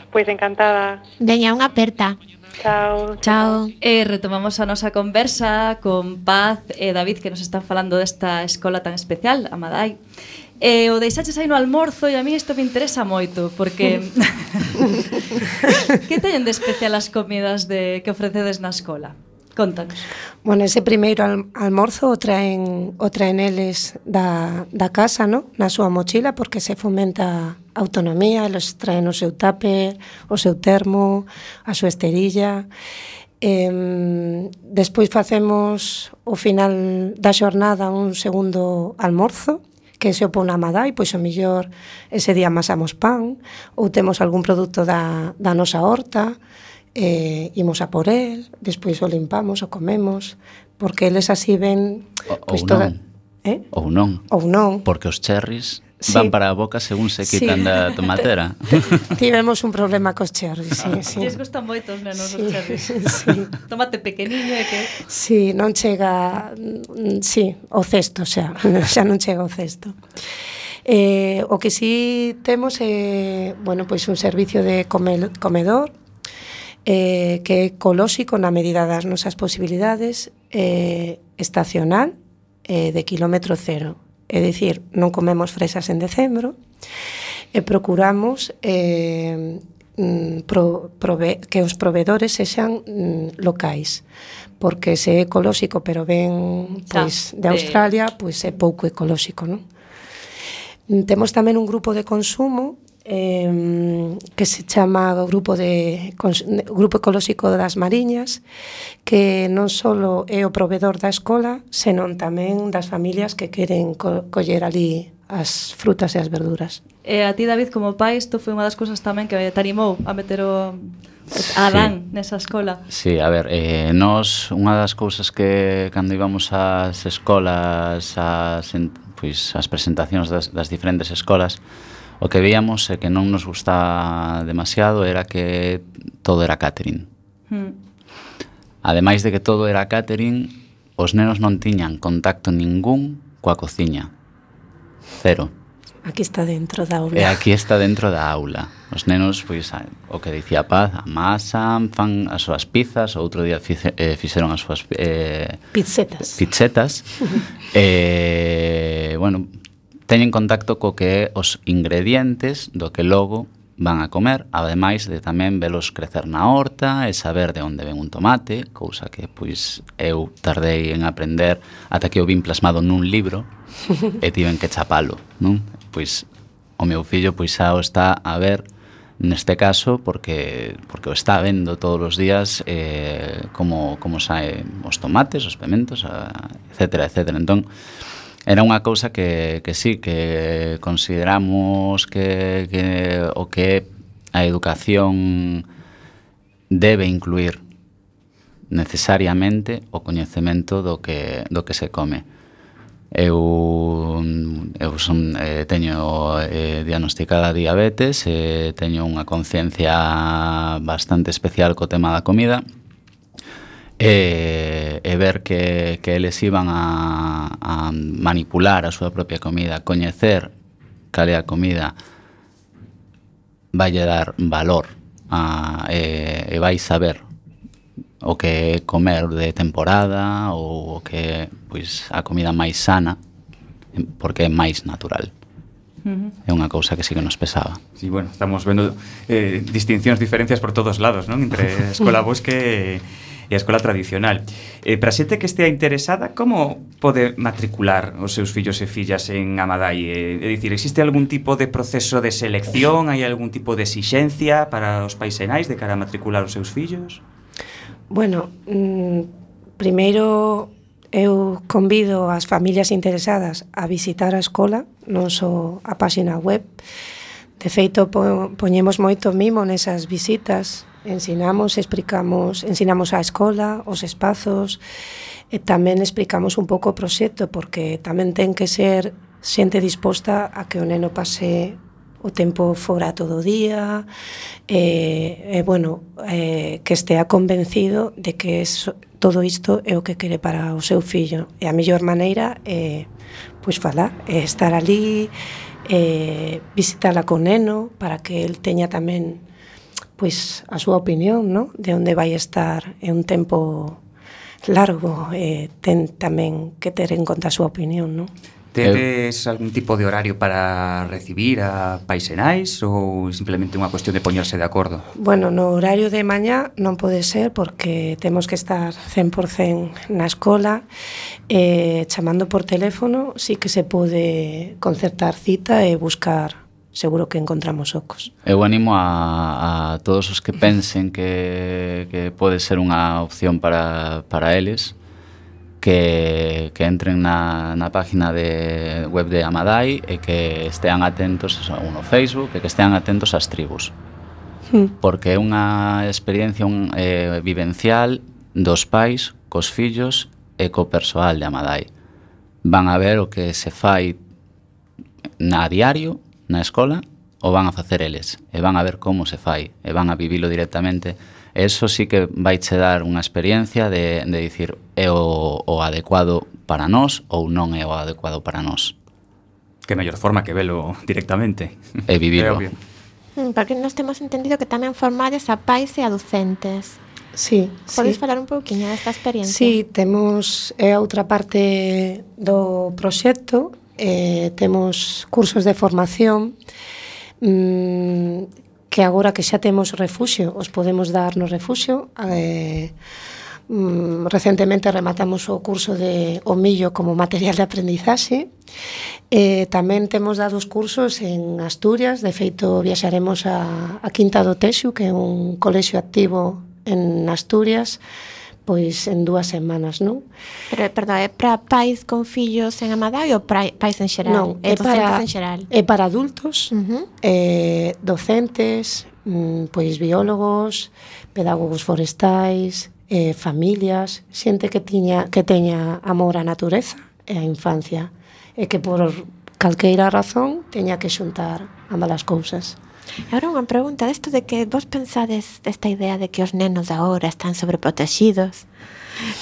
Pois encantada. Veña unha aperta. Chao. Chao. E eh, retomamos a nosa conversa con Paz e David que nos están falando desta escola tan especial, Amadai. E o deixaches aí no almorzo e a mí isto me interesa moito porque Que teñen de especial as comidas de que ofrecedes na escola? Contanos. Bueno, ese primeiro almorzo o traen, o traen eles da, da casa, no? na súa mochila, porque se fomenta a autonomía, eles traen o seu tape, o seu termo, a súa esterilla. Eh, despois facemos o final da xornada un segundo almorzo, que se opón a Madai, pois o millor ese día amasamos pan, ou temos algún produto da, da nosa horta, eh, imos a por el, despois o limpamos, o comemos, porque eles así ven... Pois, ou toda... non. Eh? Ou non. Ou non. Porque os cherries sí. van para a boca según se quitan sí. da tomatera. Tivemos un problema cos cherries, sí, ah. sí. Les gustan moito os nenos sí, os cherries. Sí. Tomate pequeniño e que... Sí, non chega... Mm, sí, o cesto xa, xa non chega o cesto. Eh, o que sí temos é, eh, bueno, pois un servicio de comedor eh, que é ecolóxico na medida das nosas posibilidades eh, estacional eh, de kilómetro cero é dicir, non comemos fresas en decembro, e procuramos eh, mm, pro, prove, que os provedores sexan mm, locais porque se é ecolóxico pero ben pois, de Australia pois é pouco ecolóxico non? temos tamén un grupo de consumo eh, que se chama o Grupo, de, Grupo Ecolóxico das Mariñas, que non só é o provedor da escola, senón tamén das familias que queren co coller ali as frutas e as verduras. E a ti, David, como pai, isto foi unha das cousas tamén que te animou a meter o a Adán sí. nesa escola. Sí, a ver, eh, nos unha das cousas que cando íbamos ás escolas, ás, pois, as presentacións das, das diferentes escolas, o que veíamos e que non nos gustaba demasiado era que todo era catering. Mm. Ademais de que todo era catering, os nenos non tiñan contacto ningún coa cociña. Cero. Aquí está dentro da aula. E aquí está dentro da aula. Os nenos, pois, o que dicía Paz, amasan, fan as súas pizzas, outro día fice, eh, fixeron as súas... Eh, pizzetas. Pizzetas. eh, bueno, teñen contacto co que é os ingredientes do que logo van a comer, ademais de tamén velos crecer na horta e saber de onde ven un tomate, cousa que pois eu tardei en aprender ata que o vin plasmado nun libro e tiven que chapalo, non? Pois o meu fillo pois xa o está a ver neste caso porque porque o está vendo todos os días eh, como como sae os tomates, os pementos, etcétera, etcétera. Entón, era unha cousa que, que sí, que consideramos que, que o que a educación debe incluir necesariamente o coñecemento do que, do que se come. Eu, eu son, eh, teño eh, diagnosticada diabetes, eh, teño unha conciencia bastante especial co tema da comida, e, e ver que, que eles iban a, a manipular a súa propia comida, coñecer cal é a comida vai dar valor a, e, e vai saber o que é comer de temporada ou o que é pois, a comida máis sana porque é máis natural. Uh -huh. É unha cousa que sí que nos pesaba. Sí, bueno, estamos vendo eh, distincións, diferencias por todos lados, non? Entre Escola Bosque e e a escola tradicional. Eh, para xente que estea interesada, como pode matricular os seus fillos e fillas en Amadai? Eh, é dicir, existe algún tipo de proceso de selección? Hai algún tipo de exixencia para os paisenais de cara a matricular os seus fillos? Bueno, mm, primeiro eu convido as familias interesadas a visitar a escola, non só a páxina web. De feito, po, poñemos moito mimo nesas visitas, Ensinamos, explicamos, ensinamos a escola, os espazos, e tamén explicamos un pouco o proxecto, porque tamén ten que ser xente disposta a que o neno pase o tempo fora todo o día, e, e bueno, e, que estea convencido de que es, todo isto é o que quere para o seu fillo. E a mellor maneira é pois falar, é estar ali, eh, visitarla con neno para que el teña tamén pois a súa opinión, no? de onde vai estar en un tempo largo, eh, ten tamén que ter en conta a súa opinión, non? Tedes algún tipo de horario para recibir a paisenais ou simplemente unha cuestión de poñerse de acordo? Bueno, no horario de mañá non pode ser porque temos que estar 100% na escola eh, chamando por teléfono sí que se pode concertar cita e buscar seguro que encontramos ocos. Eu animo a, a todos os que pensen que, que pode ser unha opción para, para eles, que, que entren na, na página de web de Amadai e que estean atentos no Facebook e que estean atentos ás tribus. Hmm. Porque é unha experiencia un, eh, vivencial dos pais, cos fillos e co persoal de Amadai. Van a ver o que se fai na diario na escola o van a facer eles e van a ver como se fai e van a vivilo directamente. Eso sí que vai che dar unha experiencia de, de dicir é o, o adecuado para nós ou non é o adecuado para nós. Que mellor forma que velo directamente. E vivilo. É mm, porque nós temos entendido que tamén formades a pais e a docentes Sí, Podes sí. falar un pouquinho desta experiencia? Sí, temos é outra parte do proxecto eh, temos cursos de formación mm, que agora que xa temos refuxio, os podemos dar no refuxio. Eh, mm, recentemente rematamos o curso de o millo como material de aprendizaxe. Eh, tamén temos dados cursos en Asturias, de feito viaxaremos a, a Quinta do Texu, que é un colexio activo en Asturias, pois en dúas semanas, non? Pero, perdón, é para pais con fillos en Amadai ou para pais en xeral? Non, é, para, en xeral. é para adultos, uh -huh. eh, docentes, mm, pois biólogos, pedagogos forestais, eh, familias, xente que tiña que teña amor á natureza e á infancia e que por calqueira razón teña que xuntar ambas as cousas. E agora unha pregunta desto de que vos pensades desta idea de que os nenos agora están sobreprotegidos.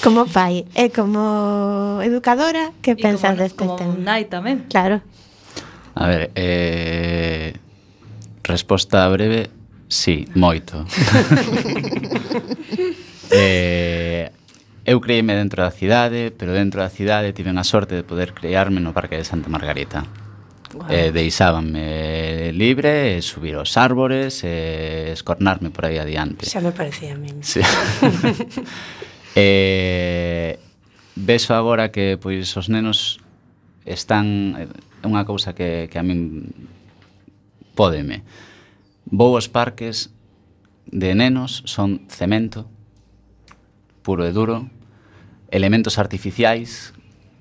Como pai e como educadora, que pensas deste tema? Nai tamén. Claro. A ver, eh, resposta breve, sí, moito. eh, eu creíme dentro da cidade, pero dentro da cidade tiven a sorte de poder crearme no Parque de Santa Margarita Wow. Eh, deixábanme libre, subir os árbores, eh, escornarme por aí adiante. Xa me parecía a min. Sí. eh, beso agora que pois os nenos están é unha cousa que, que a min pódeme. Vou aos parques de nenos son cemento puro e duro, elementos artificiais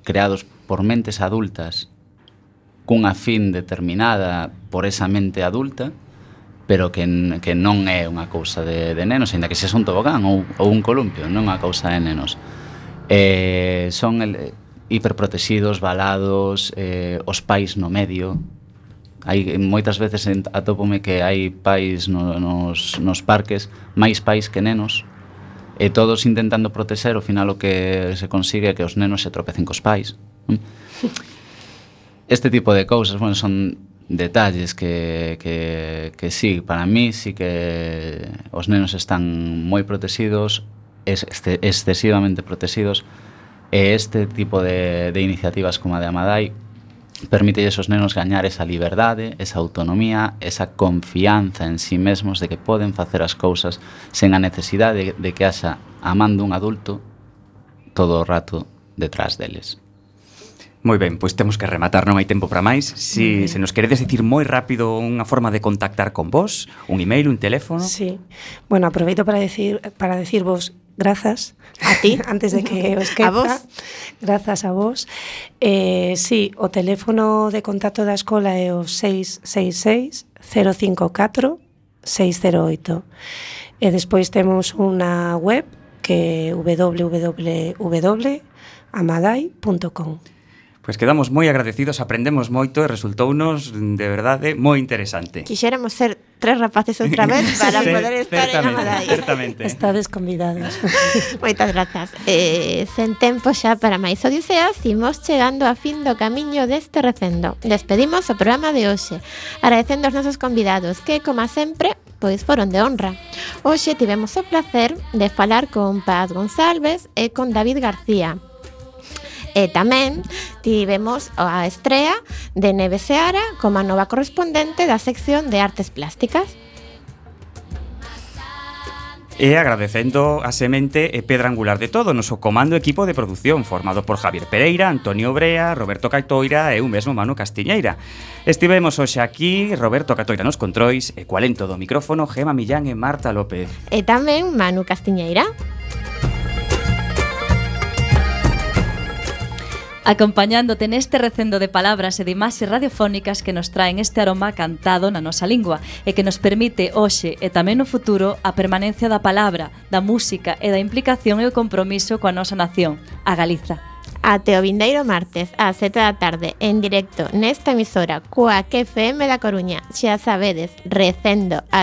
creados por mentes adultas cunha fin determinada por esa mente adulta, pero que, que non é unha cousa de, de nenos, aínda que se un tobogán ou, ou un columpio, non é unha cousa de nenos. Eh, son el, hiperprotegidos, balados, eh, os pais no medio. Hai moitas veces atópome que hai pais no, nos, nos parques, máis pais que nenos, e todos intentando protexer, ao final o que se consigue é que os nenos se tropecen cos pais. Este tipo de cousas, bueno, son detalles que, que, que sí, para mí sí que os nenos están moi protegidos, este, excesivamente protegidos, e este tipo de, de iniciativas como a de Amadai permite a esos nenos gañar esa liberdade, esa autonomía, esa confianza en sí mesmos de que poden facer as cousas sen a necesidade de, de que haxa a un adulto todo o rato detrás deles. Moi ben, pois temos que rematar, non hai tempo para máis. Si se nos queredes dicir moi rápido unha forma de contactar con vos, un email, un teléfono. Sí. Bueno, aproveito para decir para decirvos grazas a ti antes de que os queza. A vos. Grazas a vos. Eh, sí, o teléfono de contacto da escola é o 666 054 608. E despois temos unha web que é www.amadai.com. Pois quedamos moi agradecidos, aprendemos moito e resultounos, de verdade, moi interesante. Quixéramos ser tres rapaces outra vez para poder estar en Amadai. Certamente. Estades convidados. Moitas grazas. Eh, sen tempo xa para máis odiseas, imos chegando a fin do camiño deste recendo. Despedimos o programa de hoxe, agradecendo aos nosos convidados que, como sempre, pois foron de honra. Hoxe tivemos o placer de falar con Paz González e con David García, E tamén tivemos a estrea de Neve Seara como a nova correspondente da sección de artes plásticas. E agradecendo a semente e pedra angular de todo o noso comando equipo de produción formado por Javier Pereira, Antonio Brea, Roberto Caitoira e eu mesmo Manu Castiñeira. Estivemos hoxe aquí, Roberto Catoira nos controis e cualento do micrófono Gema Millán e Marta López. E tamén Manu Castiñeira. acompañándote neste recendo de palabras e de imaxes radiofónicas que nos traen este aroma cantado na nosa lingua e que nos permite hoxe e tamén no futuro a permanencia da palabra, da música e da implicación e o compromiso coa nosa nación, a Galiza. Ate o vindeiro martes ás 7 da tarde en directo nesta emisora coa que FM da Coruña. Xa sabedes, recendo a